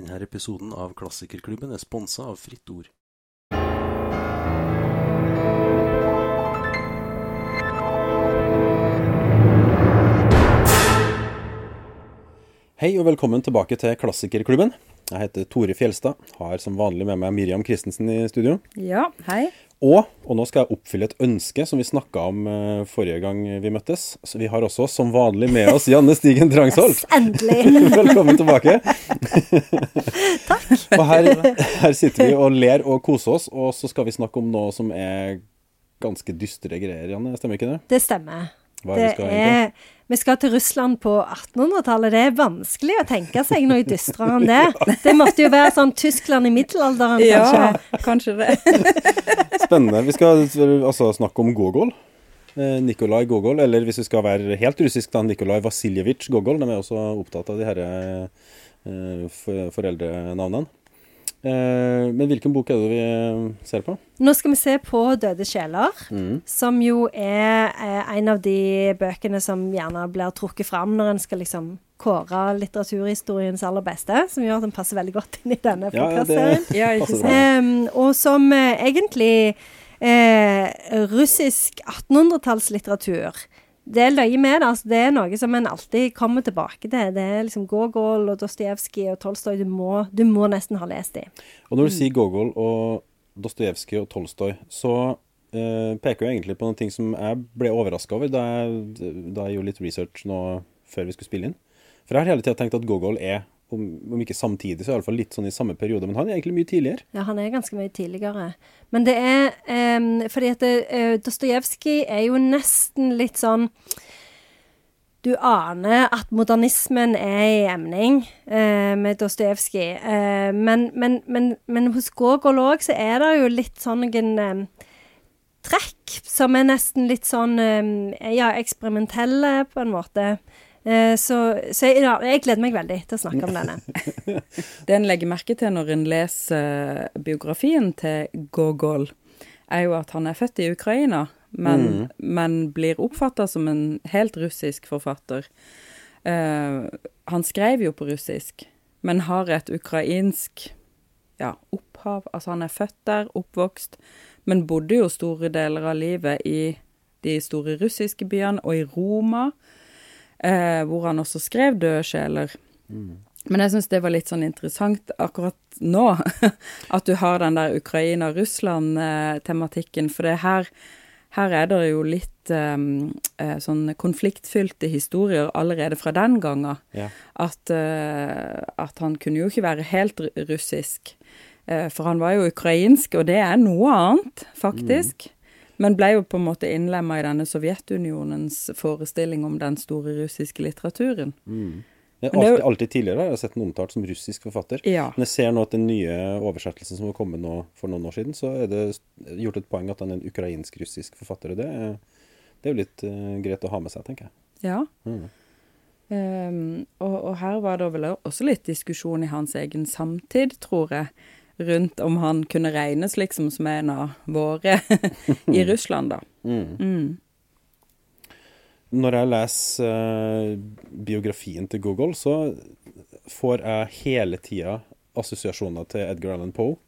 Denne episoden av Klassikerklubben er sponsa av Fritt Ord. Hei og velkommen tilbake til Klassikerklubben. Jeg heter Tore Fjelstad. Har som vanlig med meg Miriam Christensen i studio. Ja, hei. Og, og nå skal jeg oppfylle et ønske som vi snakka om uh, forrige gang vi møttes. Så vi har også som vanlig med oss Janne Stigen Drangsholt. Yes, endelig. Velkommen tilbake. Takk. og her, her sitter vi og ler og koser oss, og så skal vi snakke om noe som er ganske dystre greier, Janne. Stemmer ikke det? Det stemmer. Hva er det vi skal er, vi skal til Russland på 1800-tallet. Det er vanskelig å tenke seg noe dystrere enn det. Det måtte jo være sånn Tyskland i middelalderen, kanskje. Ja, kanskje det. Spennende. Vi skal altså snakke om Gogol. Eh, Nikolai Gogol, eller hvis vi skal være helt russisk, da, Nikolai Vasiljevitsj Gogol. De er også opptatt av de her eh, foreldrenavnene. Eh, men hvilken bok er det vi eh, ser på? Nå skal vi se på 'Døde sjeler', Mm. som jo er eh, en av de bøkene som gjerne blir trukket fram når en skal liksom kåre litteraturhistoriens aller beste, som gjør at den passer veldig godt inn i denne podkastserien. Ja. Em, og som egentlig eh, russisk 1800-tallslitteratur Det er løye med det. Altså, det er noe som en alltid kommer tilbake til. Det er liksom Gogol og Dostojevskij og Tolstoy du må, du må nesten ha lest dem. Og når du sier Gogol og Dostojevskij og Tolstoy, så eh, peker jo egentlig på noen ting som jeg ble overraska over da jeg, da jeg gjorde litt research nå før vi skulle spille inn. For jeg har hele tida tenkt at Gogol er, om, om ikke samtidig, så iallfall litt sånn i samme periode. Men han er egentlig mye tidligere. Ja, han er ganske mye tidligere. Men det er em, fordi at uh, Dostojevskij er jo nesten litt sånn Du aner at modernismen er i emning eh, med Dostojevskij. Eh, men, men, men, men hos Gogol òg så er det jo litt sånn noen trekk som er nesten litt sånn ja, eksperimentelle, på en måte. Eh, så så jeg, ja, jeg gleder meg veldig til å snakke om denne. Det en legger merke til når en leser biografien til Gogol, er jo at han er født i Ukraina, men, men blir oppfatta som en helt russisk forfatter. Uh, han skrev jo på russisk, men har et ukrainsk ja, opphav. Altså, han er født der, oppvokst, men bodde jo store deler av livet i de store russiske byene og i Roma, eh, hvor han også skrev 'Døde sjeler'. Men jeg syns det var litt sånn interessant akkurat nå, at du har den der Ukraina-Russland-tematikken. For det her, her er det jo litt um, sånn konfliktfylte historier allerede fra den gangen. Ja. At, uh, at han kunne jo ikke være helt russisk. Eh, for han var jo ukrainsk, og det er noe annet, faktisk. Men ble jo på en måte innlemma i denne Sovjetunionens forestilling om den store russiske litteraturen. Mm. Men det alltid, jo- alltid tidligere har jeg sett den omtalt som russisk forfatter. Ja. Men jeg ser nå at den nye oversettelsen som har kommet nå for noen år siden, så er det gjort et poeng at han er en ukrainsk-russisk forfatter. Og det er, det er jo litt uh, greit å ha med seg, tenker jeg. Ja. Mm. Um, og, og her var det vel også litt diskusjon i hans egen samtid, tror jeg, rundt om han kunne regnes liksom som en av våre i Russland, da. Mm. Mm. Når jeg leser uh, biografien til Google, så får jeg hele tida assosiasjoner til Edgar Allan Poe.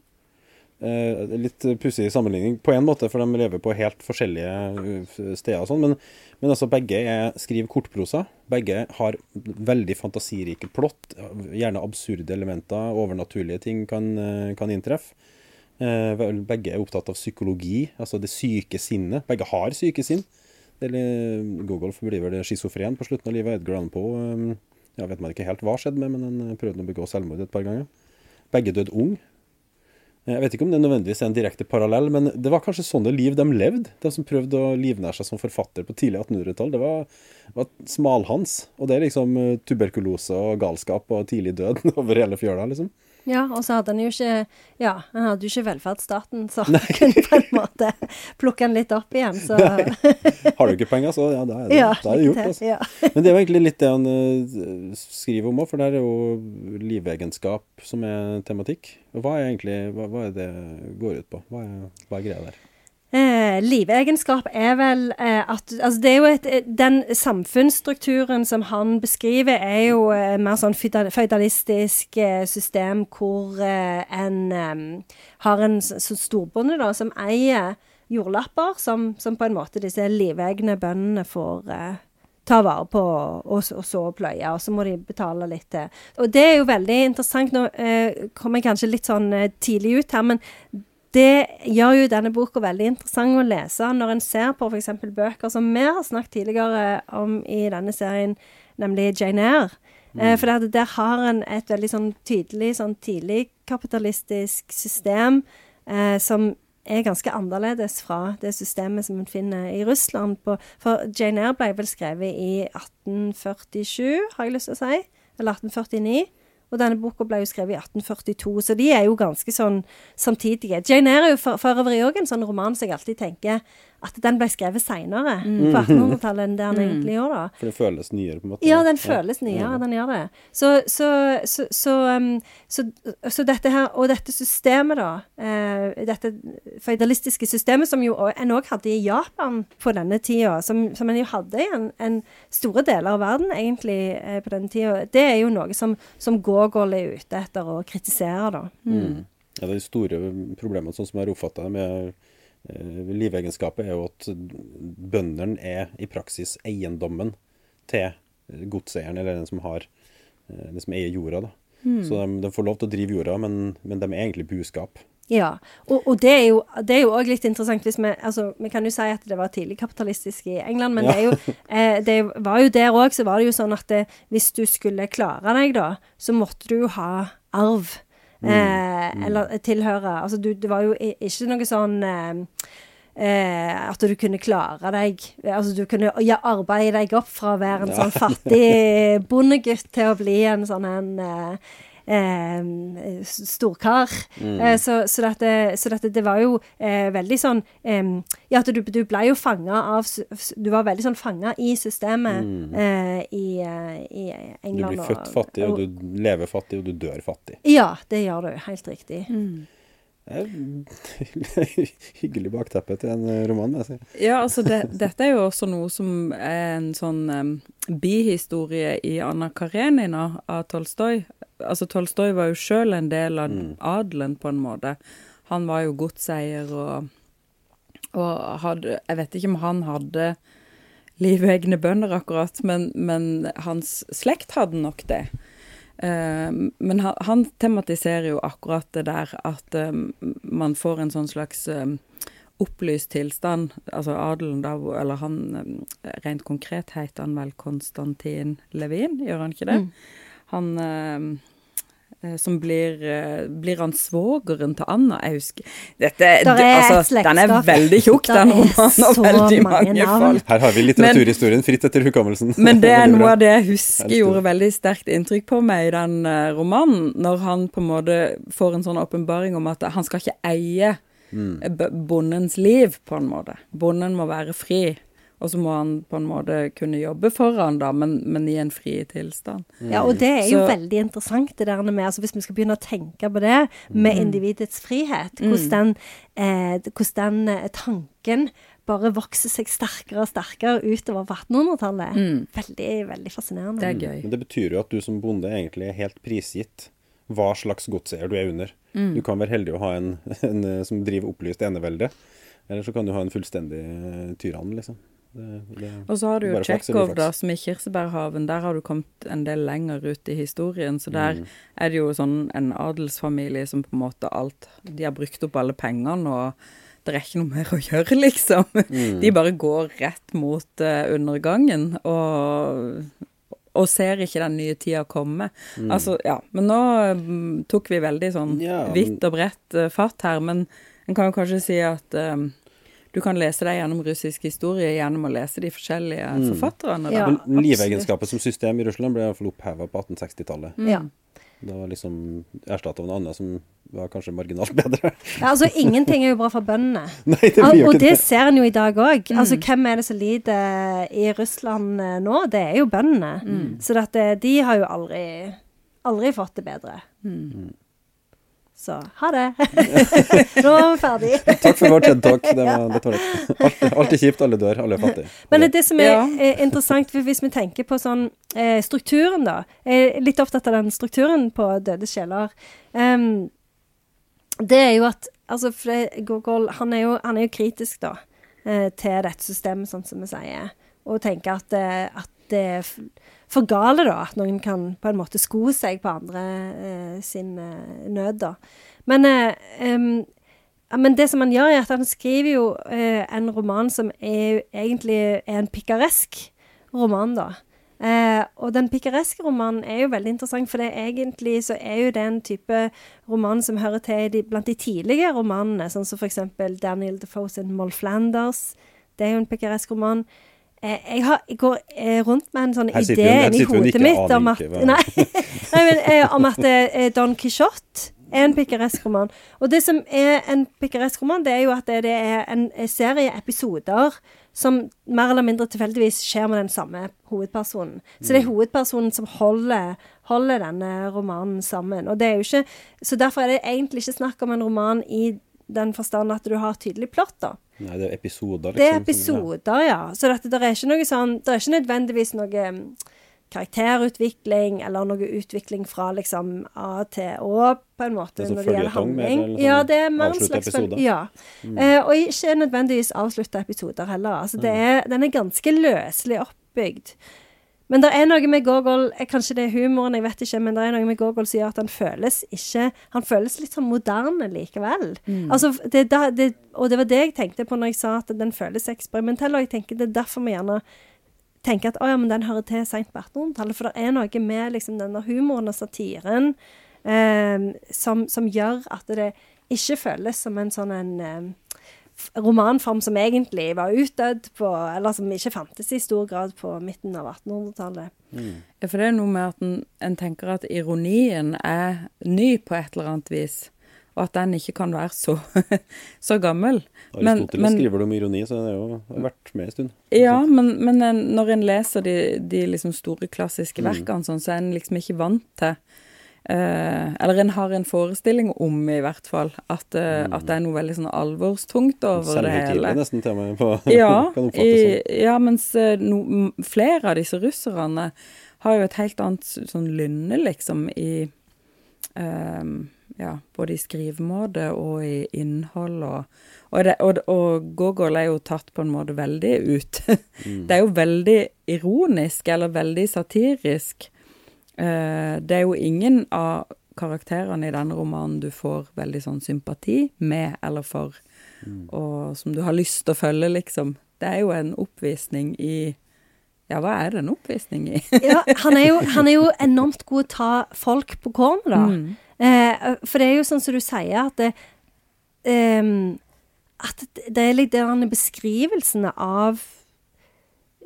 Eh, litt pussig sammenligning på en måte, for de lever på helt forskjellige uh, steder. og sånn, men, men altså begge er, skriver kortprosa. Begge har veldig fantasirike plott. Gjerne absurde elementer. Overnaturlige ting kan, eh, kan inntreffe. Eh, begge er opptatt av psykologi, altså det syke sinnet. Begge har syke sinn. Google blir vel schizofren på slutten av livet. Edgar Allan Poe eh, ja, vet man ikke helt hva skjedde med, men han prøvde å begå selvmord et par ganger. Begge døde ung. Jeg vet ikke om det nødvendigvis er en direkte parallell, men det var kanskje sånne liv de levde. De som prøvde å livnære seg som forfatter på tidlig 1800-tall. Det var, var smalhans. Og det er liksom eh, tuberkulose og galskap og tidlig død over hele fjøla, liksom. Ja, og så hadde han jo ikke Ja, han hadde jo ikke velferdsstaten, så han kunne på en måte plukke han litt opp igjen, så Har du ikke penger, så ja, da er det, Ja, da er det gjort. Altså. Ja. Men det er jo egentlig litt det han uh, skriver om òg, for der er jo livegenskap som er tematikk. Hva er egentlig hva, hva er det går ut på? Hva er, hva er greia der? Eh, livegenskap er vel eh, at Altså, det er jo et eh, Den samfunnsstrukturen som han beskriver, er jo eh, mer sånn føydalistisk eh, system hvor eh, en har en storbonde da, som eier jordlapper, som, som på en måte disse livegne bøndene får ta vare på og, og så pløye, og så må de betale litt til. Og det er jo veldig interessant. Nå eh, kommer jeg kanskje litt sånn tidlig ut her, men det gjør jo denne boka veldig interessant å lese når en ser på f.eks. bøker som vi har snakket tidligere om i denne serien, nemlig Jane Eyre. Eh, for det, der har en et veldig sånn tydelig sånn tidlig kapitalistisk system eh, som er ganske annerledes fra det systemet som en finner i Russland. På, for Jane Eyre ble vel skrevet i 1847, har jeg lyst til å si. Eller 1849. Og denne boka ble jo skrevet i 1842, så de er jo ganske sånn samtidige. Jane Eyre er jo for, for øvrig òg en sånn roman som jeg alltid tenker at den ble skrevet seinere, på 1800-tallet, enn det den egentlig gjør da. For det føles nyere, på en måte. Ja, den føles nyere, den gjør det. Så, så, så, så, um, så, så dette her, og dette systemet, da, eh, dette feudalistiske systemet som jo en òg hadde i Japan på denne tida, som, som en jo hadde i en, en store deler av verden egentlig eh, på denne tida, det er jo noe som, som Gogol er ute etter å kritisere, da. Mm. Ja, de store problemet, sånn som jeg har oppfatta det med eh, livegenskapet, er jo at bøndene er i praksis eiendommen til godseieren, eller den som har eh, den som eier jorda. da. Så de, de får lov til å drive jorda, men, men de er egentlig buskap. Ja, og, og det er jo det òg litt interessant hvis vi altså, Vi kan jo si at det var tidlig kapitalistisk i England, men Ja. det, jo, eh, det var jo der òg, så var det jo sånn at det, hvis du skulle klare deg, da, så måtte du jo ha arv. Eh, Eller tilhøre Altså, du, det var jo ikke noe sånn eh, Eh, at du kunne klare deg Altså du kunne ja, arbeide deg opp fra å være en Ja. sånn fattig bondegutt til å bli en sånn en eh, storkar. storkar. Eh, så, så, dette, så dette det var jo eh, veldig sånn eh, Ja, at du, du ble jo fanga av Du var veldig sånn fanga i systemet eh, i, i, England. Du blir født fattig, og du lever fattig, og du dør fattig. Ja, det gjør du. Helt riktig. Det er Hyggelig bakteppe til en eh, roman, jeg si. Ja, altså det, dette er jo også noe som er en sånn um, bihistorie i Anna Karenina av Tolstoy. Altså Tolstoy var jo sjøl en del av adelen, på en måte. Han var jo godseier og, og hadde Jeg vet ikke om han hadde livegne bønder akkurat, men, men hans slekt hadde nok det. Eh, men han, han tematiserer jo akkurat det der at eh, man får en sånn slags eh, opplyst tilstand. Altså adelen da, eller han Rent konkret heter han vel Konstantin Levin, gjør han ikke det? Han eh, eh, som blir, eh, blir han svogeren til Anna Jeg husker Dette, er altså, Den er veldig tjukk, den romanen, og veldig mange mange navn. folk. Her har vi litteraturhistorien fritt etter hukommelsen. Men det er noe av det jeg husker gjorde veldig sterkt inntrykk på meg i den eh, romanen, når han på en måte får en sånn åpenbaring om at han skal ikke eie Mm. eh, bondens liv, på en måte. Bonden må være fri, og så må han på en måte kunne jobbe for han da, men, men i en fri tilstand. Ja, og det er jo Så- veldig interessant, det der med altså Hvis vi skal begynne å tenke på det med individets frihet, Mm. hvordan den, eh, hvordan den eh, tanken bare vokser seg sterkere og sterkere utover på 1800-tallet. Veldig, veldig fascinerende. Mm. Det er gøy. Men det betyr jo at du som bonde egentlig er helt prisgitt hva slags godseier du er under. Mm. Du kan være heldig å ha en, en eh, som driver opplyst enevelde, eller så kan du ha en fullstendig eh, tyrann, liksom. Det, det, Og så har du jo Tsjekhov, da, som i Kirsebærhaven. Der har du kommet en del lenger ut i historien. Så der Mm. er det jo sånn en adelsfamilie som på en måte alt De har brukt opp alle pengene, og det er ikke noe mer å gjøre, liksom. Mm. De bare går rett mot uh, undergangen, og, og ser ikke den nye tida komme. Altså, ja. Men nå mm, tok vi veldig sånn Mm. Ja, vidt og bredt uh, fatt her, men en kan jo kanskje si at eh, du kan lese deg gjennom russisk historie gjennom å lese de forskjellige forfatterne. Ja, livegenskapet som system i Russland ble iallfall oppheva på 1860-tallet. Ja. Det var liksom erstatta av noe annet som var kanskje marginalt bedre. Ja, altså, ingenting er jo bra for bøndene. Nei, det blir jo og ikke det det. ser en jo i dag òg. Altså, hvem er det som lider i Russland eh, nå? Det er jo bøndene. Så dette, de har jo aldri, aldri fått det bedre. Så ha det. Nå er vi ferdig. Takk for vår TED Talk. Det var, var alltid, alltid kjipt. Alle dør, alle er fattige. Men det som er, Ja. er interessant, hvis vi tenker på sånn eh, strukturen, da Jeg er litt opptatt av den strukturen på Døde sjeler. Um, det er jo at Altså, for det, Gogol han er, jo, han er jo kritisk, da, eh, til dette systemet, sånn som vi sier. Og tenker at, eh, at det er for gale, da. At noen kan på en måte sko seg på andre eh, sin eh, nød, da. Men eh, men det som han gjør, er at han skriver jo eh, en roman som er, egentlig er en pikaresk roman, da. Eh, og den pikareske romanen er jo veldig interessant, for det er egentlig så er jo det en type roman som hører til de, blant de tidlige romanene, sånn som eksempel Daniel Defoe sin Moll Flanders. Det er jo en pikaresk roman. Eh, jeg, har, jeg går eh, rundt med en sånn idé inni hodet mitt om at Nei, nei men, eh, om at eh, Don Quijote er en pikaresk roman. Og det som er en pikaresk roman, det er jo at det, det er en eh, serie episoder som mer eller mindre tilfeldigvis skjer med den samme hovedpersonen. Så det er hovedpersonen som holder, holder denne romanen sammen. Og det er jo ikke, så derfor er det egentlig ikke snakk om en roman i den forstand at du har tydelig plott, da. Nei, det er episoder, liksom. Det er episoder, ja. Så dette, det er ikke noe sånn Det er ikke nødvendigvis noe mm, karakterutvikling eller noe utvikling fra liksom A til Å, på en måte, sånn når det gjelder mer, handling. sånn Ja, det er mer en slags episoder? Ja. Eh, og ikke nødvendigvis avslutta episoder heller. Altså, det er, den er ganske løselig oppbygd. Men det er noe med Gogol eh, Kanskje det er humoren, jeg vet ikke, men det er noe med Gogol som gjør at han føles ikke Han føles litt sånn moderne likevel. Altså, det, da, det, og det var det jeg tenkte på når jeg sa at den føles eksperimentell, og jeg tenker det er derfor vi gjerne tenker at å ja, men den hører til seint på 1800-tallet. For det er noe med liksom denne humoren og satiren eh, som, som gjør at det ikke føles som en sånn en eh, romanform som egentlig var utdødd på, eller som ikke fantes i stor grad på midten av 1800-tallet. Ja, for det er noe med at en, en tenker at ironien er ny på et eller annet vis, og at den ikke kan være så, så gammel. Men- Aristoteles men- skriver det om ironi, så det har jo vært med en stund. Ja, men, men en, når en leser de, de liksom store klassiske verkene, sånn, så er en liksom ikke vant til eh, Eller en har en forestilling om, i hvert fall, at, eh, at det er noe veldig sånn alvorstungt over det hele. Nesten til og med. På, Ja, kan i, sånn. ja mens eh, no, flere av disse russerne har jo et helt annet sånn lynne, liksom, i ehm, Ja, både i skrivemåte og i innhold og og, det, og, og Gogol er jo tatt på en måte veldig ut. Det er jo veldig ironisk, eller veldig satirisk. Eh, det er jo ingen av karakterene i denne romanen du får veldig sånn sympati med, eller for, og som du har lyst til å følge, liksom. Det er jo en oppvisning i Ja, hva er det en oppvisning i? Ja, han er, jo, han er jo enormt god til å ta folk på kornet, da. Eh, for det er jo sånn som du sier, at det, eh, at det er litt den beskrivelsen av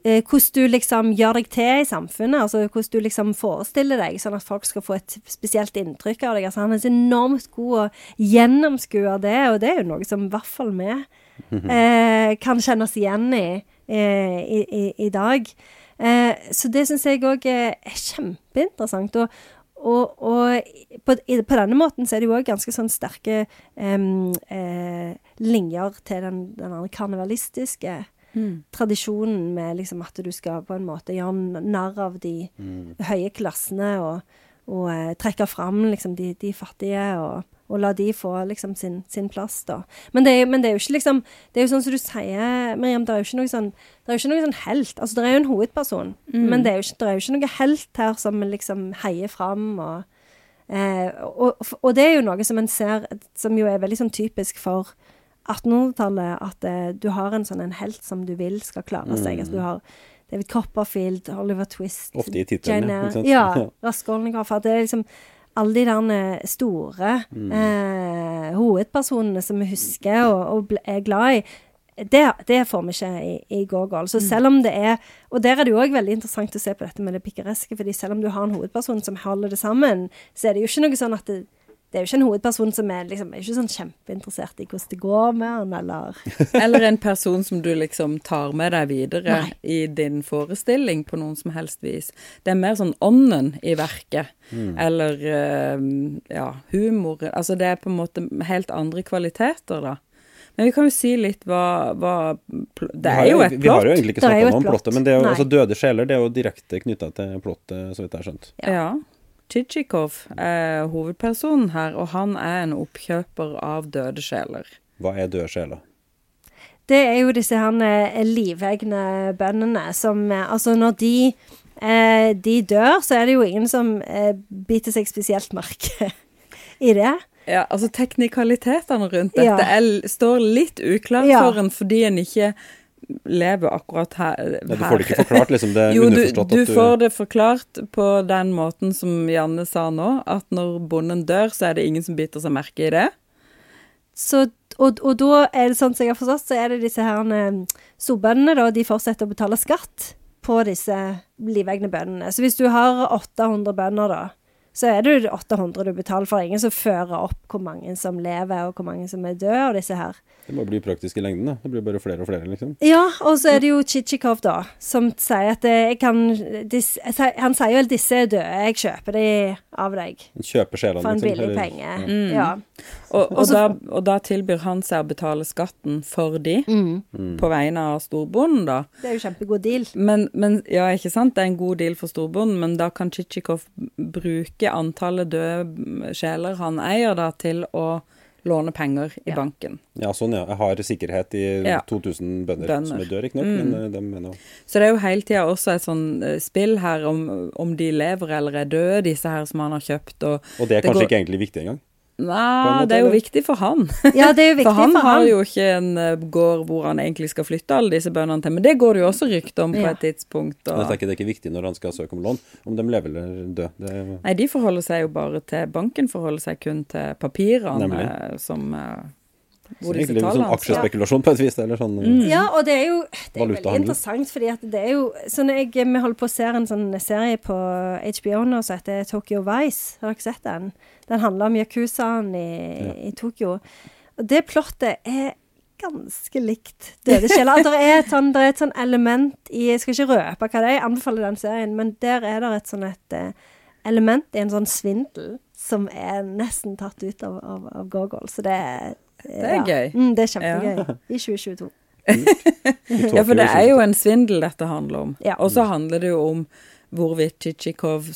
eh, hvordan du liksom gjør deg til i samfunnet, altså hvordan du liksom forestiller deg, sånn at folk skal få et spesielt inntrykk av deg. Altså, han er så enormt god å gjennomskue det, og det er jo noe som i hvert fall vi eh, kan kjenne oss igjen i eh, i, i, i dag. Eh, så det syns jeg òg er, er kjempeinteressant. Og, og, og på, på denne måten så er det jo òg ganske sånn sterke em, eh, linjer til den, den andre karnevalistiske tradisjonen med liksom at du skal på en måte gjøre narr av de høye klassene og, og eh, trekke fram liksom de, de fattige og, og la de få liksom sin, sin plass, da. Men det, er, men det er jo ikke liksom Det er jo sånn som du sier, Miriam, det er jo ikke noe sånn det er jo ikke noe sånn helt. Altså, det er jo en hovedperson, men det er, jo ikke, det er jo ikke noe helt her som liksom heier fram og eh, og, og det er jo noe som en ser, som jo er veldig sånn typisk for 1800-tallet, at eh, du har en sånn en helt som du vil skal klare seg. Altså, du har David Copperfield, Oliver Twist, Ofte i titlene, ikke sant? Ja, Ja. Raskolnikov. At det er liksom alle de der eh, store Mm. eh, hovedpersonene som vi husker og, og er glad i. Det, det får vi ikke i, i Gogol. Mm. Så selv om det er Og der er det jo òg veldig interessant å se på dette med det pikereske, fordi selv om du har en hovedperson som holder det sammen, så er det jo ikke noe sånn at det, det er jo ikke en hovedperson som er liksom, er ikke sånn kjempeinteressert i hvordan det går med han, eller Eller en person som du liksom tar med deg videre Nei. i din forestilling på noen som helst vis. Det er mer sånn ånden i verket. Eller eh, ja, humor. Altså det er på en måte helt andre kvaliteter, da. Men vi kan jo si litt hva, hva Det er jo et plott. Vi har jo egentlig ikke Det er snakka noe om plottet, men det er jo, altså, døde sjeler det er jo direkte knytta til plottet, så vidt jeg har skjønt. Ja. Ja. Chichikov er hovedpersonen her, og han er en oppkjøper av døde sjeler. Hva er døde sjeler? Det er jo disse her eh, livegne bøndene som eh, Altså, når de, eh, de dør, så er det jo ingen som eh, biter seg spesielt merke i det. Ja, altså teknikalitetene rundt Ja. dette er, står litt uklart Ja. for en fordi en ikke lever akkurat her. Ja, du får det ikke forklart, liksom. Det er Jo, du, underforstått du at du får det forklart på den måten som Janne sa nå, at når bonden dør, så er det ingen som biter seg merke i det. Så, og, og da er det sånn som jeg har forstått, så er det disse her eh, storbøndene, da, de fortsetter å betale skatt på disse livegne bøndene. Så hvis du har 800 bønder, da, så er det jo 800 du betaler for. Ingen som fører opp hvor mange som lever, og hvor mange som er døde, og disse her. Det må bli praktisk i lengden, da. Det blir bare flere og flere, liksom. Ja, og så er det jo Chichikov, da, som sier at eh, jeg kan dis, Han sier vel 'disse er døde, jeg kjøper de av deg Han kjøper sjelene, for en liksom. billig eller- penge'. Mm. Ja. Og, og, Og da, og da tilbyr han seg å betale skatten for de, Mm. på vegne av storbonden, da. Det er jo kjempegod deal. Men, men ja, ikke sant, det er en god deal for storbonden, men da kan Chichikov bruke antallet døde sjeler han eier, da, til å låne penger i Ja. banken. Ja, sånn, ja. Jeg har sikkerhet i Ja. 2000 bønder, Bønder. som er døde, riktignok, Mm. men eh, de mener jo Så det er jo hele tida også et sånn eh, spill her om, om de lever eller er døde, disse her som han har kjøpt, og Og det er Det kanskje går- ikke egentlig viktig engang. Nei, det er jo viktig for han. Ja, det er jo viktig For han for har han. jo ikke en eh, gård hvor han egentlig skal flytte alle disse bøndene til, men det går det jo også rykte om på Ja. et tidspunkt. Og... jeg Og... tenker det er ikke viktig når han skal søke om lån, om de lever eller dør. Det er Nei, de forholder seg jo bare til Banken forholder seg kun til papirene Nemlig. eh, som eh, Hvor så disse egentlig sånn aksjespekulasjon på et vis, eller sånn Mm. Ja, og det er jo det er veldig interessant, fordi at det er jo sånn jeg, Vi holder på å se en sånn serie på HBO nå som heter Tokyo Vice. Har dere sett den? Den handler om yakuzaen i, i Tokyo. Og det plottet er ganske likt Døde sjeler. Det er et sånn, et sånn element i Jeg skal ikke røpe hva det er, jeg anbefaler den serien, men der er det et sånn et eh, element i en sånn svindel som er nesten tatt ut av, av, av Gogol. Så det er Det er gøy. Mm, det er kjempegøy. I 2022. Ja, for det er jo en svindel dette handler om. Ja. Og så handler det jo om hvorvidt Tsjitsjikov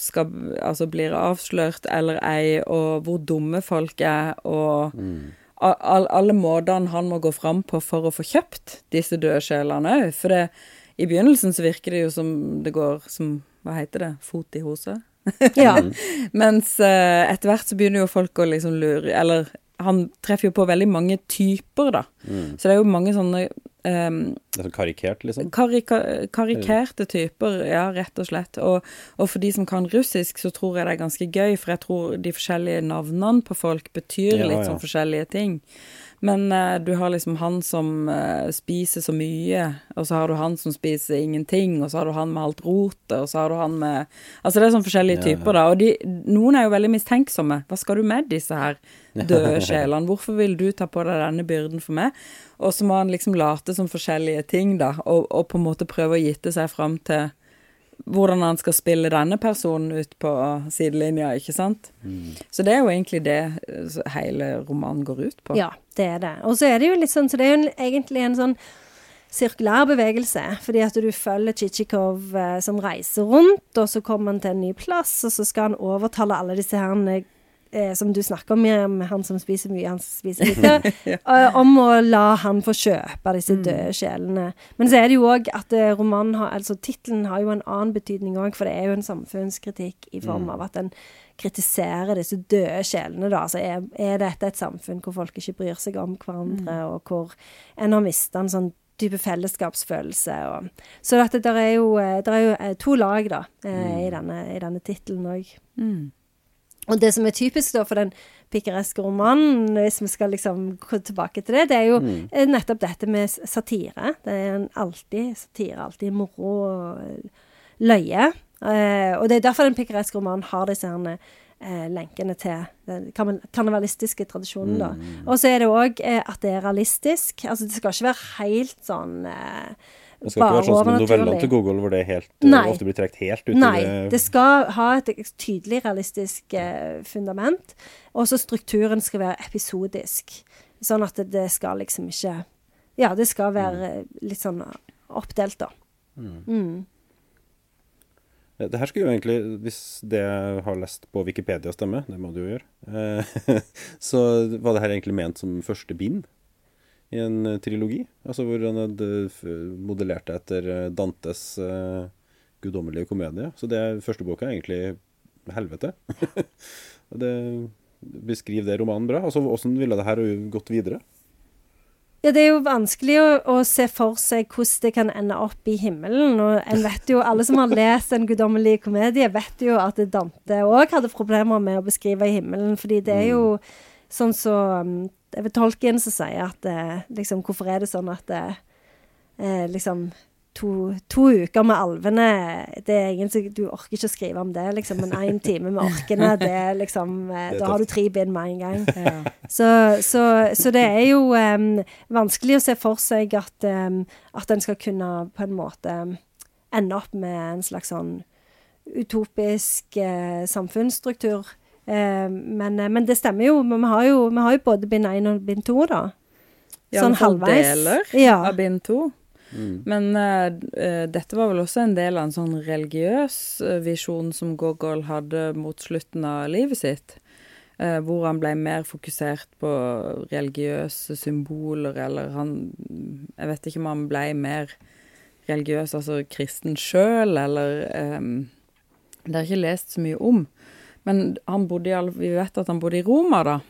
altså blir avslørt eller ei, og hvor dumme folk er, og mm. all, alle måtene han må gå fram på for å få kjøpt disse døde sjelene òg. For det, i begynnelsen så virker det jo som det går som Hva heter det? Fot i hose? Ja. Mens uh, etter hvert så begynner jo folk å liksom lure Eller han treffer jo på veldig mange typer, da. Så det er jo mange sånne ehm, Det er så karikert, liksom. Karika karikerte typer, ja, rett og slett. Og, og for de som kan russisk, så tror jeg det er ganske gøy, for jeg tror de forskjellige navnene på folk betyr Ja, litt ja. sånn forskjellige ting. Men eh, du har liksom han som eh, spiser så mye, og så har du han som spiser ingenting, og så har du han med alt rotet, og så har du han med Altså det er sånn forskjellige Ja, typer, da. Og de, noen er jo veldig mistenksomme. Hva skal du med disse her døde sjelene? Hvorfor vil du ta på deg denne byrden for meg? Og så må han liksom late som forskjellige ting, da, og, og på en måte prøve å gitte seg fram til hvordan han skal spille denne personen ut på sidelinja, ikke sant? Så det er jo egentlig det eh, hele romanen går ut på. Ja, det er det. Og så er det jo litt sånn, så det er jo egentlig en sånn sirkulær bevegelse. Fordi at du følger Chichikov eh, som reiser rundt, og så kommer han til en ny plass, og så skal han overtale alle disse her eh, som du snakker om, Miriam, han som spiser mye, han som spiser lite, ja. om å la han få kjøpe disse døde sjelene. Men så er det jo òg at eh, romanen har Altså tittelen har jo en annen betydning òg, for det er jo en samfunnskritikk i form av at en kritiserer disse døde sjelene, da. Altså er, er dette et samfunn hvor folk ikke bryr seg om hverandre, og hvor en har mista en sånn type fellesskapsfølelse. Og, så det er jo, det er jo eh, to lag, da, mm. i denne, i denne tittelen òg. Mm. Og det som er typisk da for den pikereske romanen, hvis vi skal liksom gå tilbake til det, det er jo mm. nettopp dette med satire. Det er en alltid satire, alltid moro og løye. Eh, og det er derfor den pikereske romanen har disse herne eh, lenkene til den karne- karnevalistiske tradisjonen, da. Mm. Og så er det òg eh, at det er realistisk. Altså det skal ikke være helt sånn eh, Det skal ikke være sånn som en novellene til Google, hvor det helt, eh, ofte blir trukket helt ut Nei, i det det skal ha et tydelig realistisk eh, fundament. Og så strukturen skal være episodisk. Sånn at det, skal liksom ikke Ja, det skal være eh, litt sånn oppdelt, da. Mm. Det her skulle jo egentlig, hvis det jeg har lest på Wikipedia stemmer, det må du jo gjøre, så var det her egentlig ment som første bind i en eh, trilogi. Altså hvor han hadde modellert det etter eh, Dantes uh, guddommelige komedie. Så det første boka er egentlig helvete. Og det beskriver det romanen bra. Altså hvordan ville det her gått videre? Ja, det er jo vanskelig å, å se for seg hvordan det kan ende opp i himmelen. Og en vet jo, alle som har lest En guddommelig komedie, vet jo at Dante òg hadde problemer med å beskrive himmelen. Fordi det er jo sånn så jeg Det er vel Tolkien som sier at eh, liksom, Hvorfor er det sånn at eh, liksom To, to uker med alvene det er ingen, som- Du orker ikke å skrive om det, liksom, men én time med orkene, det er liksom eh, Det er Da har du tre bind med en gang. Ja. Så, så, så det er jo vanskelig å se for seg at, at en skal kunne på en måte ende opp med en slags sånn utopisk eh, samfunnsstruktur. Eh, men, eh, men det stemmer jo. Men vi har jo, vi har jo både bind 1 og bind 2, da. Ja, sånn halvveis. Ja, deler Ja. av bind to. Men eh, eh, dette var vel også en del av en sånn religiøs visjon som Gogol hadde mot slutten av livet sitt. Uh, hvor han ble mer fokusert på religiøse symboler, eller han Jeg vet ikke om han ble mer religiøs, altså kristen sjøl, eller um, Det er ikke lest så mye om. Men han bodde i vi vet at han bodde i Roma da,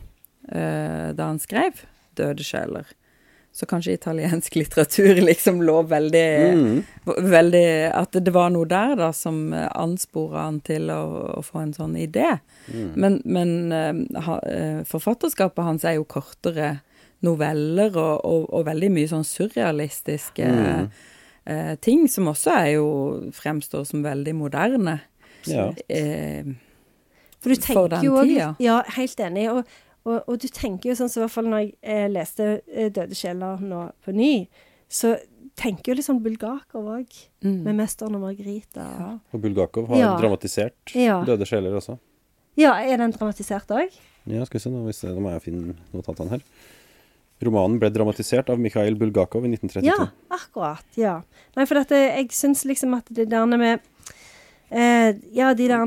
eh, da han skrev 'Døde sjeler'. Så kanskje italiensk litteratur liksom lå veldig, Mm. veldig At det var noe der da som anspora han til å, å få en sånn idé. Men, men eh, eh, forfatterskapet hans er jo kortere noveller og, og, og veldig mye sånn surrealistiske eh, ting, som også er jo fremstår som veldig moderne. Ja. Eh, For du For den jo tida. Ja, helt enig. Og, og, og du tenker jo sånn som i hvert fall når jeg eh, leste eh, 'Døde sjeler' nå på ny, så tenker jo litt sånn Bulgakov òg, mm. med 'Mesteren og Margarita'. ja. Og Bulgakov har Ja. dramatisert Ja. Døde sjeler også. Ja, er den dramatisert òg? Ja, skal vi se nå, hvis det, nå må jeg finne notatene her. Romanen ble dramatisert av Mikhail Bulgakov i 1932. Ja, akkurat. Ja. Nei, for dette, jeg syns liksom at det der med eh, Ja, de der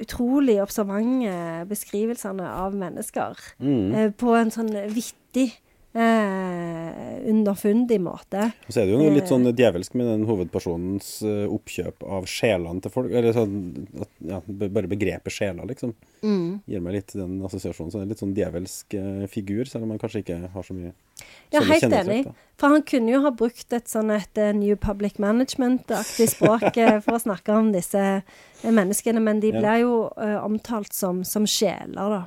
utrolig observante beskrivelsene av mennesker Mm. eh, på en sånn vittig, eh, underfundig måte. Og så er det jo noe litt Eh. sånn djevelsk med den hovedpersonens eh, oppkjøp av sjelene til folk. Eller sånn at, ja, bare begrepet sjeler, liksom. Gir meg litt den assosiasjonen. Så det er litt sånn djevelsk eh, figur, selv om man kanskje ikke har så mye Ja, helt enig. For han kunne jo ha brukt et sånn et New Public Management-aktig språk for å snakke om disse menneskene, men de ble blir jo uh, omtalt som, som sjeler, da.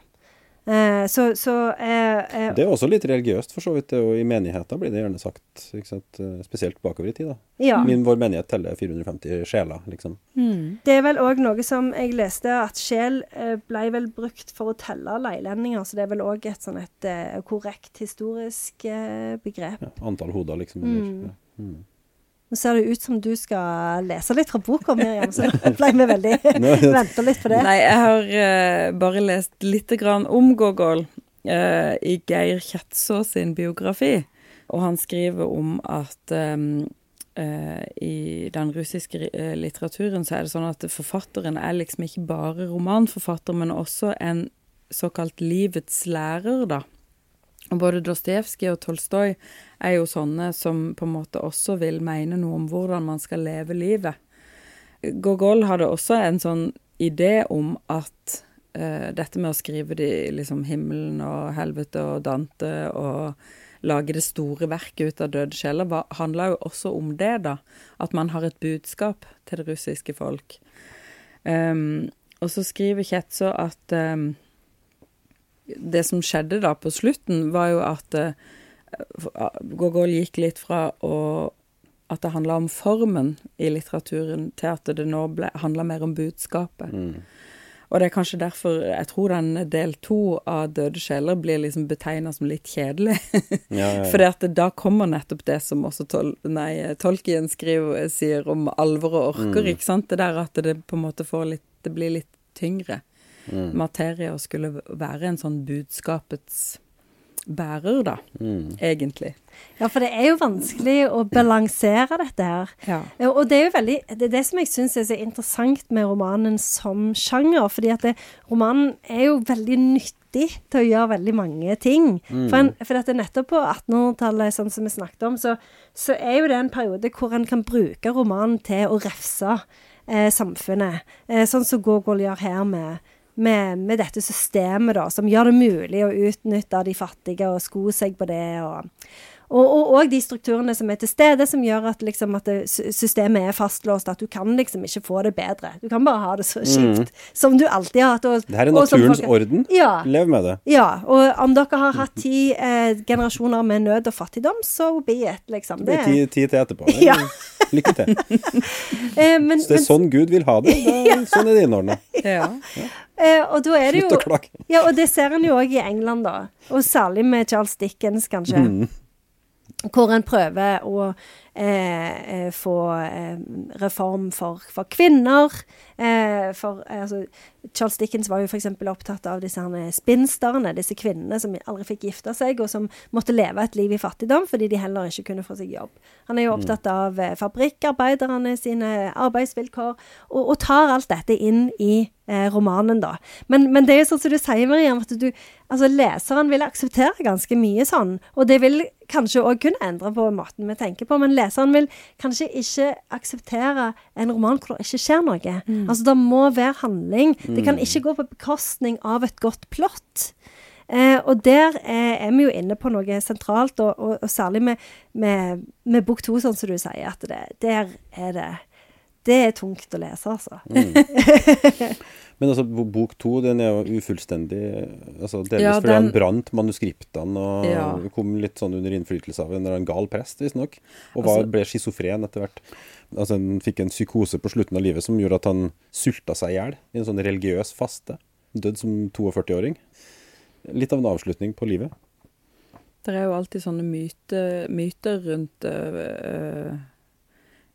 Eh, så så eh, eh, Det er også litt religiøst, for så vidt. det og I menigheter blir det gjerne sagt, sant? eh, spesielt bakover i tid. da. Ja. Min, vår menighet teller 450 sjeler, liksom. Det er vel òg noe som jeg leste, at sjel eh, ble vel brukt for å telle leilendinger, så det er vel òg et sånn et korrekt historisk begrep. Ja, antall hoder, liksom. Mm. Ja. Mm. Nå ser det ut som du skal lese litt fra boka, Miriam, så ble vi veldig Venta litt på det. Nei, jeg har uh, bare lest lite grann om Gogol uh, i Geir Kjetsås sin biografi. Og han skriver om at um, uh, i den russiske litteraturen så er det sånn at forfatteren er liksom ikke bare romanforfatter, men også en såkalt livets lærer, da. Og både Dostojevskij og Tolstoj er jo sånne som på en måte også vil mene noe om hvordan man skal leve livet. Gogol hadde også en sånn idé om at uh, dette med å skrive de liksom himmelen og helvete og Dante og lage det store verket ut av døde sjeler, handla jo også om det, da. At man har et budskap til det russiske folk. Um, og så skriver Kjetso at ehm, det som skjedde da på slutten, var jo at eh, Gogol gikk litt fra å at det handla om formen i litteraturen, til at det nå handla mer om budskapet. Mm. Og det er kanskje derfor jeg tror den del to av Døde sjeler blir liksom betegna som litt kjedelig. Ja, ja, ja. At da kommer nettopp det som også tol nei, Tolkien skriver, sier om alvor og orker, Mm. ikke sant. Det der at det på en måte får litt Det blir litt tyngre Mm. materie og skulle være en sånn budskapets bærer, da, Mm. egentlig. Ja, for det er jo vanskelig å balansere dette her. Ja. Ja, Og det er jo veldig, det er det som jeg syns er så interessant med romanen som sjanger. fordi at det, romanen er jo veldig nyttig til å gjøre veldig mange ting. For, en, for at det nettopp på 1800-tallet, sånn som vi snakket om, så, så er jo det en periode hvor en kan bruke romanen til å refse eh, samfunnet. Eh, sånn som Gogol gjør her med, med, med dette systemet, da, som gjør det mulig å utnytte de fattige og sko seg på det. og og, og, og de strukturene som er til stede, som gjør at, liksom, at det, systemet er fastlåst. At du kan liksom ikke få det bedre. Du kan bare ha det så kjipt som du alltid har hatt. Og, Det her er naturens folk- orden. Ja. Lev med det. Ja, og om dere har hatt ti eh, generasjoner med nød og fattigdom, so be it, liksom. Det blir ti, ti til etterpå. Ja. Lykke til. eh, men, Så det er men, sånn Gud vil ha det. Da, Sånn er det innordna. ja. Eh, og da er det Slutt å klage. Ja, og det ser en jo òg i England, da. Og særlig med Charles Dickens, kanskje. Mm. Hvor en prøver å eh, eh, få eh, reform for, for kvinner. Eh, for eh, altså, Charles Dickens var jo f.eks. opptatt av disse spinsterne, disse kvinnene som aldri fikk gifte seg, og som måtte leve et liv i fattigdom fordi de heller ikke kunne få seg jobb. Han er jo opptatt av eh, fabrikkarbeiderne sine arbeidsvilkår, og, og tar alt dette inn i romanen, da. Men, men det er jo sånn som du sier, Miriam, at du, altså leseren vil akseptere ganske mye sånn. Og det vil kanskje òg kunne endre på måten vi tenker på, men leseren vil kanskje ikke akseptere en roman hvor det ikke skjer noe. Altså det må være handling. Det kan ikke gå på bekostning av et godt plott. Eh, og der er, er vi jo inne på noe sentralt, og, og, og særlig med, med, med bok to, sånn som du sier, at det, der er det Det er tungt å lese, altså. Men altså, bok to den er jo ufullstendig. Altså, delvis Ja, fordi han brant manuskriptene og Ja. kom litt sånn under innflytelse av en eller annen gal prest, visstnok. Og var, Altså- ble schizofren etter hvert. Altså, han fikk en psykose på slutten av livet som gjorde at han sulta seg i hjel i en sånn religiøs faste. Død som 42-åring. Litt av en avslutning på livet. Det er jo alltid sånne myte, myter rundt øh, øh,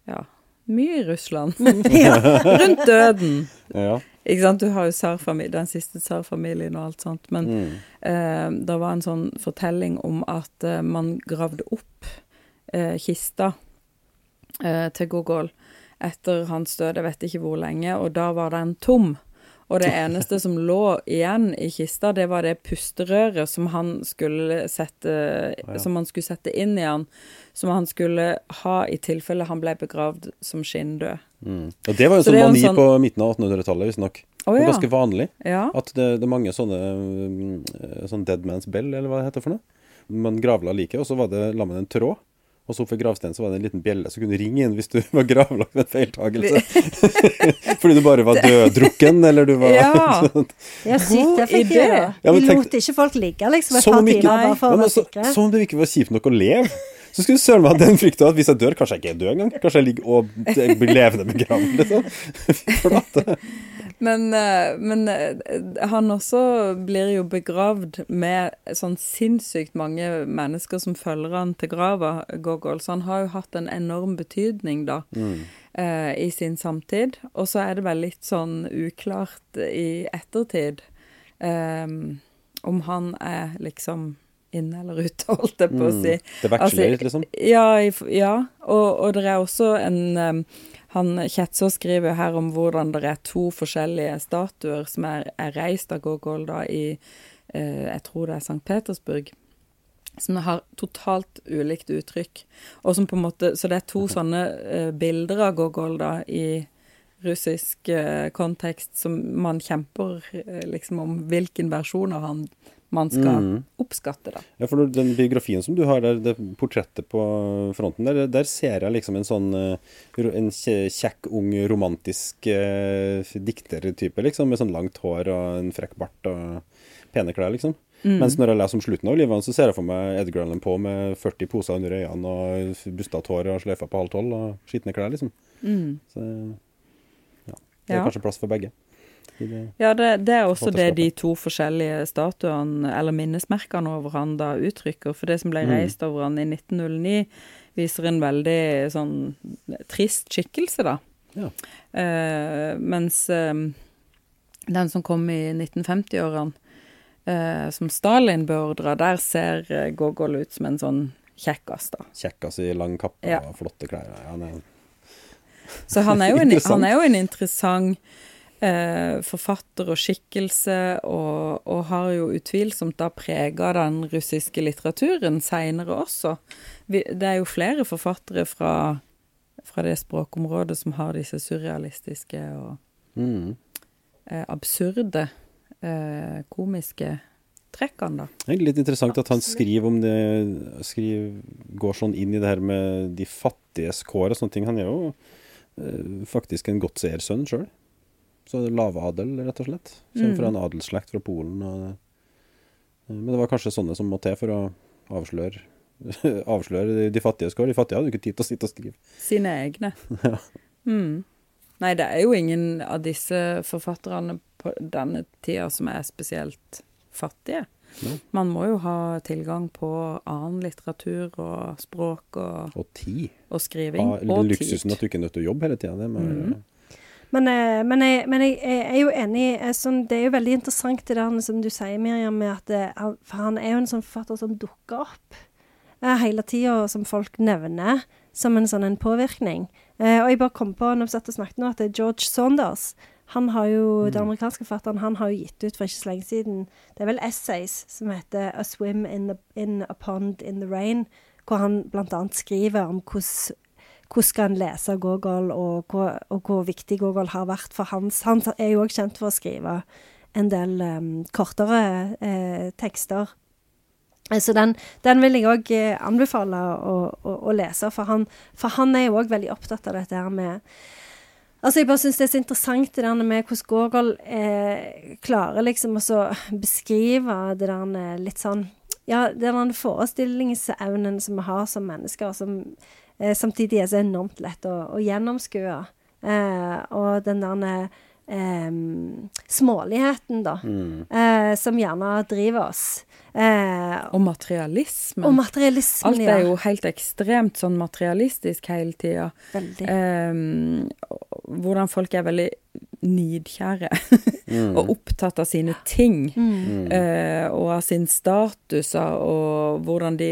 Ja, mye i Russland. rundt døden. Ja. Ikke sant? Du har jo tsarfamilien, den siste tsarfamilien og alt sånt. Men Mm. eh, det var en sånn fortelling om at eh, man gravde opp eh, kista eh, til Gogol etter hans død, jeg vet ikke hvor lenge, og da var den tom. Og det eneste som lå igjen i kista, det var det pusterøret som han skulle sette, ja. som han skulle sette inn i han, som han skulle ha i tilfelle han ble begravd som skinndød. Mm. Og det var jo Så sånn mani sånn- på midten av 1800-tallet, visstnok. Oh, ja. ganske vanlig. ja. At det, det er mange sånne mm, sånn dead man's bell, eller hva det heter for noe. Man gravla liket, og så var det, la man en tråd. Og så oppfor gravsteinen så var det en liten bjelle som kunne ringe inn hvis du var gravlagt ved en feiltagelse. Fordi du bare var døddrukken, eller du var Ja. Det er sykt da. Ja, men lot ikke folk ligge liksom et par timer bare for Ja, å være sikre. som om det ikke var kjipt nok å leve. Så skulle du søren meg ha den frykta at hvis jeg dør, kanskje jeg ikke er død engang. Kanskje jeg ligger og blir levende begravet, liksom. Flate. Men, eh, men eh, han også blir jo begravd med sånn sinnssykt mange mennesker som følger han til grava, Gogol. Så han har jo hatt en enorm betydning, da, eh, i sin samtid. Og så er det vel litt sånn uklart i ettertid eh, om han er liksom inne eller ute, holdt jeg på å si. Det veksler litt, liksom. Ja, ja. Og, og det er også en um, han Kjetso skriver her om hvordan det er to forskjellige statuer som er, er reist av Gogol da i eh, Jeg tror det er St. Petersburg. Som har totalt ulikt uttrykk. Og som på en måte, Så det er to sånne eh, bilder av Gogol da i russisk eh, kontekst som man kjemper eh, liksom om hvilken versjon av han man skal Mm. oppskatte, da. Ja, for den biografien som du har der, det portrettet på fronten der, der ser jeg liksom en sånn eh, en kjekk, ung, romantisk eh, diktertype, liksom, med sånn langt hår og en frekk bart og pene klær, liksom. Mens når jeg leser om slutten av livet hans, så ser jeg for meg Edgar Allan Poe med 40 poser under øynene og bustete hår og sløyfa på halv tolv og skitne klær, liksom. Så ja, det er Ja. kanskje plass for begge. Det. Ja, det, det er også det de to forskjellige statuene, eller minnesmerkene over han da uttrykker. For det som ble Mm. reist over han i 1909, viser en veldig sånn trist skikkelse, da. Ja. Eh, mens eh, den som kom i 1950-årene, eh, som Stalin beordra, der ser eh, Gogol ut som en sånn kjekkas, da. Kjekkas i lang kappe Ja. og flotte klær. Ja, han er Så han er jo en, er jo en interessant eh, forfatter og skikkelse, og, og har jo utvilsomt da prega den russiske litteraturen seinere også. Vi, det er jo flere forfattere fra, fra det språkområdet som har disse surrealistiske og mm. eh, absurde, eh, komiske trekkene, da. Det er litt interessant at han skriver om det skriver, Går sånn inn i det her med de fattiges kår og sånne ting. Han er jo eh, faktisk en godseersønn sjøl. Så lavadel, rett og slett. Kommer Mm. fra en adelsslekt fra Polen. Og, eh, men det var kanskje sånne som må til for å avsløre Avsløre de- fattiges kår. De fattige hadde jo ikke tid til å sitte og skrive. Sine egne. Mm. Nei, det er jo ingen av disse forfatterne på denne tida som er spesielt fattige. Ja. Man må jo ha tilgang på annen litteratur og språk og, Og tid. og skriving. Ha og luksusen at du ikke er nødt til å jobbe hele tida. Det med, Mhm. Men, eh, men, jeg, men jeg, jeg er jo enig eh, sånn, Det er jo veldig interessant det der som du sier, Miriam, med at eh, For han er jo en sånn forfatter som dukker opp hele tida, som folk nevner som en sånn en påvirkning. Eh, og jeg bare kom på når vi satt og snakket nå, at det er George Saunders han har jo, Den amerikanske forfatteren han har jo gitt ut for ikke så lenge siden Det er vel essays som heter 'A Swim in, the, in a Pond in the Rain', hvor han bl.a. skriver om hvordan hvordan skal en lese Gogol, og hvor, og hvor viktig Gogol har vært for hans Han er jo òg kjent for å skrive en del um, kortere eh, tekster. Eh, Så den, den vil jeg òg eh, anbefale å, å, å lese, for han, for han er jo òg veldig opptatt av dette her med Altså, jeg bare syns det er så interessant det der med hvordan Gogol eh, klarer liksom å beskrive det der litt sånn Ja, det den forestillingsevnen som vi har som mennesker, som eh, samtidig er så enormt lett å, å gjennomskue. Eh, og den der eh, småligheten, da, Mm. eh, som gjerne driver oss. Eh, Og materialisme. og materialismen, Alt er jo helt ekstremt sånn materialistisk hele tida. Um, hvordan folk er veldig nidkjære Mm. og opptatt av sine ting. Mm. eh, og av sin status og hvordan de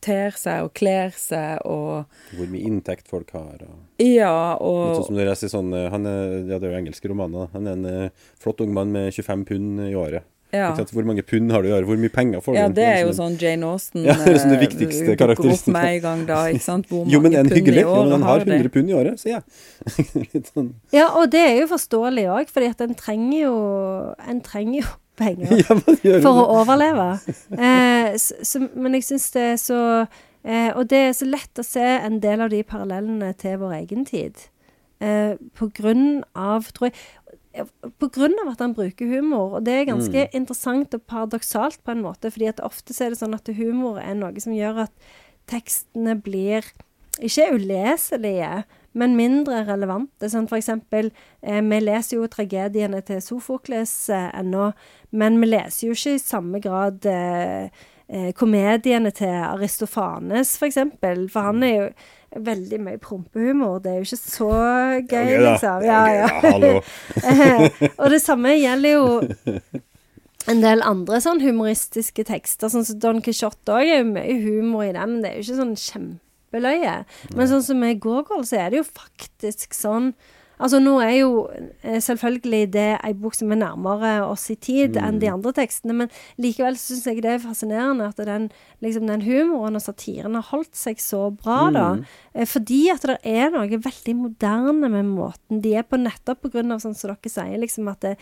ter seg og kler seg og Hvor mye inntekt folk har. Og Ja, Litt sånn som du leser sånn eh, han er, Ja, det er jo engelske romaner. Han er en eh, flott ung mann med 25 pund i året. Ja. Hvor mange pund har du i året? Hvor mye penger får du? ja, det er jo sånn Jane Austen Ja, det er sånn det eh, viktigste dukker opp karakteristikken. med en gang da, ikke sant? Hvor Jo, men en hyggelig. Ja, men han har har 100 pund i året, sier jeg. Litt sånn Ja, og det er jo forståelig òg, fordi at en trenger jo En trenger jo penger. Ja, for å overleve. Eh, så, men jeg syns det er så eh, Og det er så lett å se en del av de parallellene til vår egen tid. Eh, på grunn av, tror jeg av at han bruker humor. Og det er ganske interessant og paradoksalt på en måte, fordi at ofte så er det sånn at humor er noe som gjør at tekstene blir ikke uleselige, men mindre relevante. Sånn for eksempel, eh, vi leser jo tragediene til Sofokles eh, ennå, men vi leser jo ikke i samme grad eh, eh, komediene til Aristofanes, for eksempel. For han er jo veldig mye prompehumor. Det er jo ikke så gøy, okay, liksom. Ja, ja. ja. og det samme gjelder jo en del andre sånn humoristiske tekster. Sånn som Don Quijote òg er jo mye humor i dem. men det er jo ikke sånn kjempeløye. Men sånn som med Gogol, så er det jo faktisk sånn Altså nå er jo eh, selvfølgelig det ei bok som er nærmere oss i tid enn de andre tekstene, men likevel syns jeg det er fascinerende at den, liksom, den humoren og satiren har holdt seg så bra, da. Eh, Fordi at det er noe veldig moderne med måten de er på, nettopp pga. sånn som dere sier, liksom at det,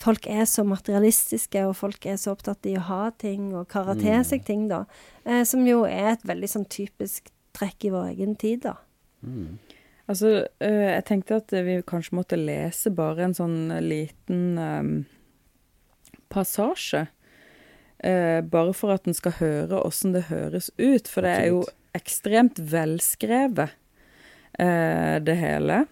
folk er så materialistiske, og folk er så opptatt i å ha ting og kare til seg ting, da. Eh, som jo er et veldig sånn typisk trekk i vår egen tid, da. Altså, eh, jeg tenkte at vi kanskje måtte lese bare en sånn liten eh, passasje. Eh, bare for at en skal høre åssen det høres ut, for det er jo ekstremt velskrevet, eh, det hele.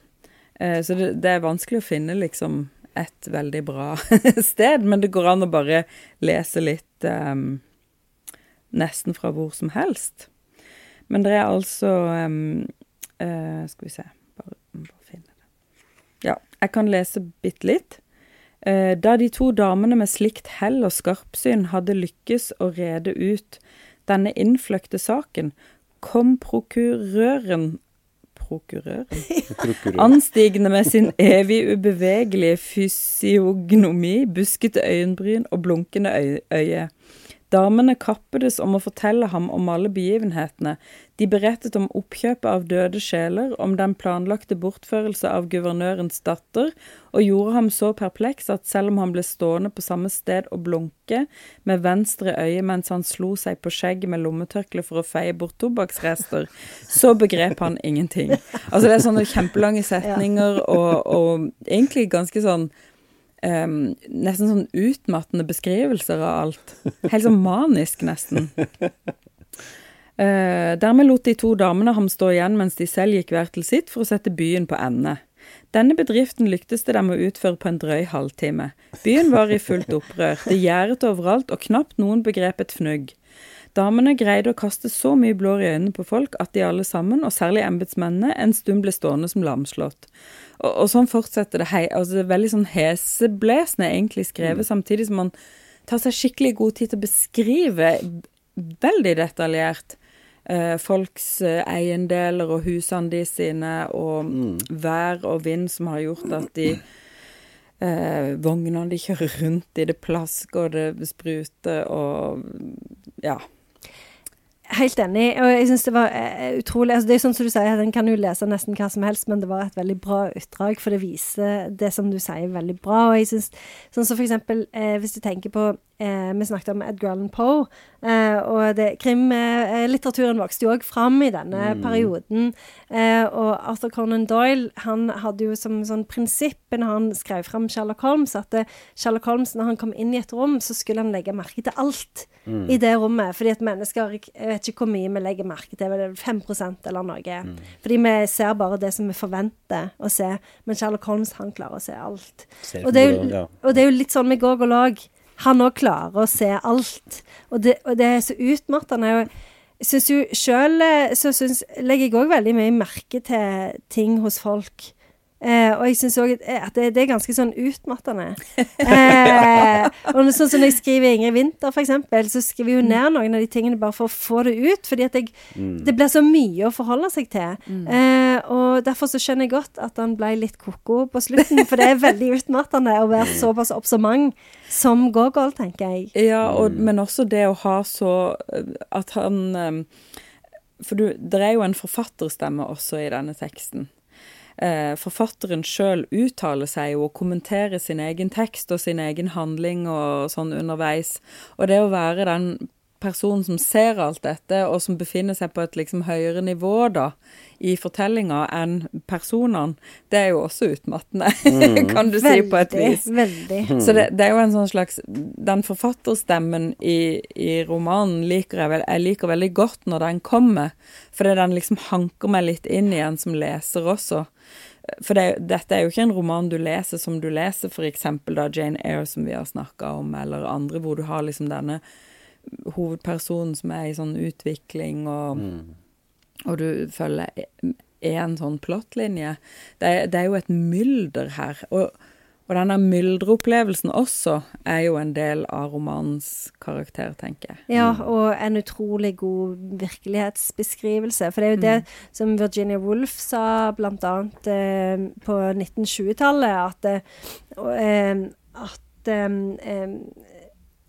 Uh, så det, det er vanskelig å finne liksom et veldig bra sted, men det går an å bare lese litt um, nesten fra hvor som helst. Men det er altså um, uh, Skal vi se bare, bare, finne det. Ja, jeg kan lese bitte litt. Uh, da de to damene med slikt hell og skarpsyn hadde lykkes å rede ut denne innfløkte saken, kom prokurøren prokurøren. Anstigende med sin evig ubevegelige fysiognomi, buskete øyenbryn og blunkende øye. Damene kappedes om å fortelle ham om alle begivenhetene. De berettet om oppkjøpet av døde sjeler, om den planlagte bortførelse av guvernørens datter, og gjorde ham så perpleks at selv om han ble stående på samme sted og blunke med venstre øye mens han slo seg på skjegget med lommetørkle for å feie bort tobakksrester, så begrep han ingenting. Altså det er sånne kjempelange setninger og, og egentlig ganske sånn Um, nesten sånn utmattende beskrivelser av alt. Helt sånn manisk, nesten. Uh, dermed lot de to damene ham stå igjen mens de selv gikk hver til sitt for å sette byen på ende. Denne bedriften lyktes det dem å utføre på en drøy halvtime. Byen var i fullt opprør, det gjerdet overalt, og knapt noen begrep et fnugg. Damene greide å kaste så mye blår i øynene på folk at de alle sammen, og særlig embetsmennene, en stund ble stående som lamslått. Og, og sånn fortsetter det. Hei, altså det er veldig sånn heseblesende egentlig skrevet, mm. samtidig som man tar seg skikkelig god tid til å beskrive veldig detaljert eh, folks eh, eiendeler og husene de sine, og mm. vær og vind som har gjort at de eh, vognene de kjører rundt i, det plasker det spruter og ja. Helt enig. Og jeg synes det var uh, utrolig altså Det er sånn som du sier, den kan jo lese nesten hva som helst, men det var et veldig bra utdrag, for det viser det som du sier, veldig bra. Og jeg synes, sånn som for eksempel, eh, hvis du tenker på uh, Vi snakket om Edgar Allan Poe, og det, krimlitteraturen vokste jo òg fram i denne mm. perioden. og Arthur Conan Doyle han hadde jo som sånn prinsipp når han skrev fram Sherlock Holmes, at Sherlock Holmes, når han kom inn i et rom, så skulle han legge merke til alt mm. i det rommet. Fordi at mennesker Jeg vet ikke hvor mye vi legger merke til, er 5% eller noe. Mm. Fordi vi ser bare det som vi forventer å se. Men Sherlock Holmes, han klarer å se alt. Og det, jo, og det, er jo, litt sånn med Gog og Lag. Han òg klarer å se alt. Og det, og det er så utmattende. Jeg syns jo sjøl eh, så synes, legger jeg òg veldig mye merke til ting hos folk. Eh, og jeg syns òg at det, det, er ganske sånn utmattende. Eh, og sånn som når jeg skriver Ingrid Winther, f.eks., så skriver jeg jo ned noen av de tingene bare for å få det ut. Fordi at jeg, mm. det blir så mye å forholde seg til. Mm. Eh, og derfor så skjønner jeg godt at han ble litt ko-ko på slutten. For det er veldig utmattende å være såpass observant som Gogol, tenker jeg. Ja, og, men også det å ha så At han eh, For du, det er jo en forfatterstemme også i denne teksten eh, forfatteren sjøl uttaler seg og kommenterer sin egen tekst og sin egen handling og sånn underveis. Og det å være den personen som ser alt dette, og som befinner seg på et liksom høyere nivå da, i fortellinga enn personene, det er jo også utmattende, mm. kan du si, på et vis. Veldig. Så det, det, er jo en sånn slags Den forfatterstemmen i, i romanen liker jeg vel Jeg liker veldig godt når den kommer, fordi den liksom hanker meg litt inn igjen som leser også. For det, dette er jo ikke en roman du leser som du leser f.eks. da Jane Eyre, som vi har snakka om, eller andre, hvor du har liksom denne hovedpersonen som er i sånn utvikling, og, mm. og du følger én sånn plottlinje. Det, det, er jo et mylder her. og og denne myldreopplevelsen også er jo en del av romanens karakter, tenker jeg. Ja, og en utrolig god virkelighetsbeskrivelse. For det er jo det mm. som Virginia Woolf sa bl.a. Eh, på 1920-tallet, at, eh, at eh,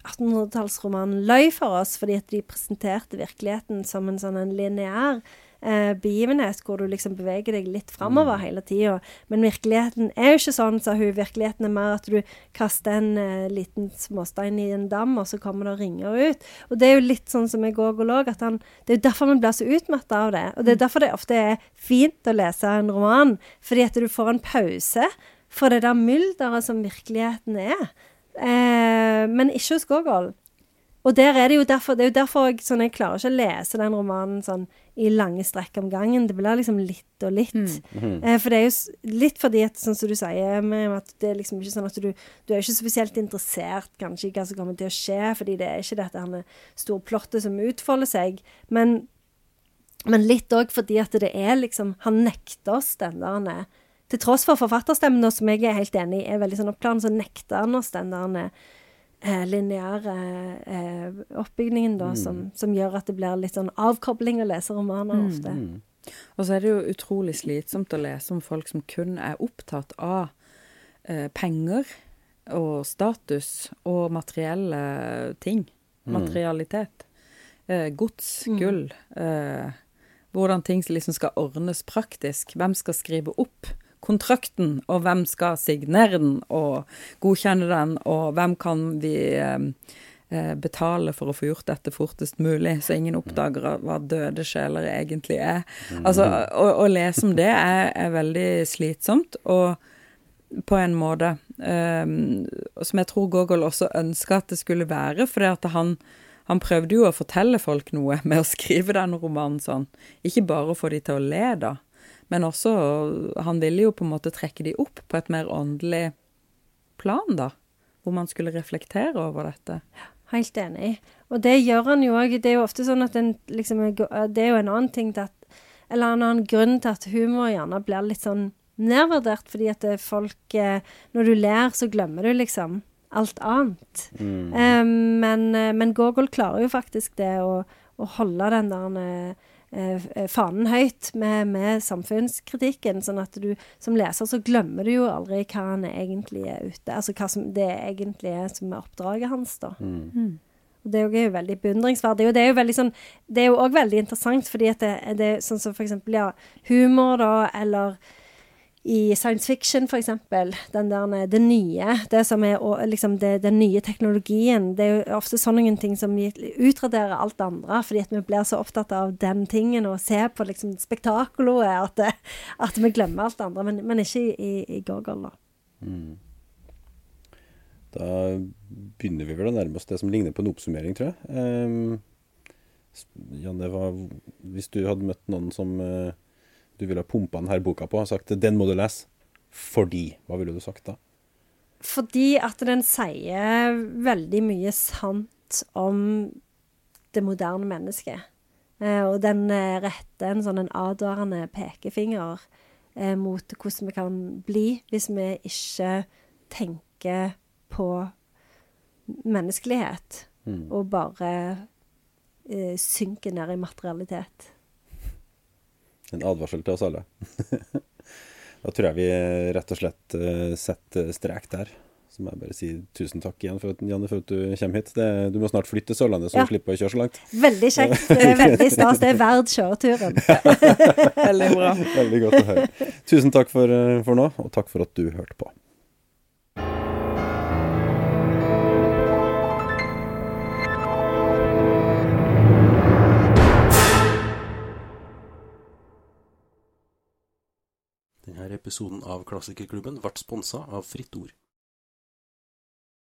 1800-tallsromanen løy for oss fordi at de presenterte virkeligheten som en sånn en lineær eh, begivenhet hvor du liksom beveger deg litt framover mm. hele tida. Men virkeligheten er jo ikke sånn, sa hun. Virkeligheten er mer at du kaster en eh, liten småstein i en dam, og så kommer det ringer ut. Og det er jo litt sånn som òg lå, at han Det er jo derfor vi blir så utmatta av det. Og det er mm. derfor det ofte er fint å lese en roman, fordi at du får en pause for det der mylderet som virkeligheten er. Eh, men ikke hos Gogol. Og der er det jo derfor, det er jo derfor jeg, sånn, jeg klarer ikke å lese den romanen sånn i lange strekk om gangen. Det blir liksom litt og litt. Eh, for det er jo litt fordi at, sånn som du sier, med at det er liksom ikke sånn at du Du er ikke spesielt interessert kanskje i hva som kommer til å skje, fordi det er ikke dette her storplottet som utfolder seg. Men, men litt òg fordi at det er liksom Han nekter oss den der Til tross for forfatterstemmen, som jeg er helt enig i er veldig sånn oppklarende, så nekter han oss den der eh, lineære eh, oppbygningen, da, som, som gjør at det blir litt sånn avkobling å lese romaner ofte. Og så er det jo utrolig slitsomt å lese om folk som kun er opptatt av eh, penger og status og materielle ting. Materialitet. Eh, gods, gull. Eh, hvordan ting liksom skal ordnes praktisk. Hvem skal skrive opp kontrakten, og hvem skal signere den og godkjenne den, og hvem kan vi eh, eh, betale for å få gjort dette fortest mulig, så ingen oppdager hva døde sjeler egentlig er. Altså, å, å lese om det er, er veldig slitsomt, og på en måte um, som jeg tror Gogol også ønska at det skulle være, for han, han prøvde jo å fortelle folk noe med å skrive den romanen sånn. Ikke bare å få de til å le, da, men også Han ville jo på en måte trekke de opp på et mer åndelig plan, da. Hvor man skulle reflektere over dette. Helt enig. Og det gjør han jo òg. Det er jo ofte sånn at en liksom Det er jo en annen ting til at Eller en annen grunn til at humor gjerne blir litt sånn nedvurdert, fordi at det folk eh, Når du ler, så glemmer du liksom alt annet. Eh, men, eh, men Gogol klarer jo faktisk det å, å holde den der eh, eh, fanen høyt med, med samfunnskritikken, sånn at du som leser så glemmer du jo aldri hva han egentlig er ute Altså hva som det egentlig er som er oppdraget hans, da. Og det er jo veldig beundringsverdig. Og det er jo veldig sånn Det er jo òg veldig interessant, fordi at det, det er sånn som for eksempel, ja, humor, da, eller i science fiction, eksempel, den der det nye, det som er liksom det, den nye teknologien, det er jo ofte sånne ting som utraderer alt det andre, fordi at vi blir så opptatt av den tingen og ser på liksom spektakulet at, at vi glemmer alt det andre, men, men ikke i, i, Gorgol, da. da. Da begynner vi vel å nærme oss det som ligner på en oppsummering, tror jeg. Um, Janne, hva, hvis du hadde møtt noen som eh, du ville ha pumpa denne boka på og sagt 'den må du lese', fordi Hva ville du sagt da? Fordi at den sier veldig mye sant om det moderne mennesket. Eh, og den eh, retter en sånn en advarende pekefinger eh, mot hvordan vi kan bli hvis vi ikke tenker på menneskelighet, og bare synker ned i materialitet. En advarsel til oss alle. da tror jeg vi rett og slett eh, setter strek der. Så må jeg bare si tusen takk igjen for at, Janne, for at du kommer hit. Det, du må snart flytte til Sørlandet, så Ja. du slipper å kjøre så langt. Veldig kjekt. Det er veldig stas. Det er verdt kjøreturen. Veldig bra. Veldig godt å høre. Tusen takk for, eh, for nå, og takk for at du hørte på. Episoden av Klassikerklubben ble sponsa av Fritt Ord.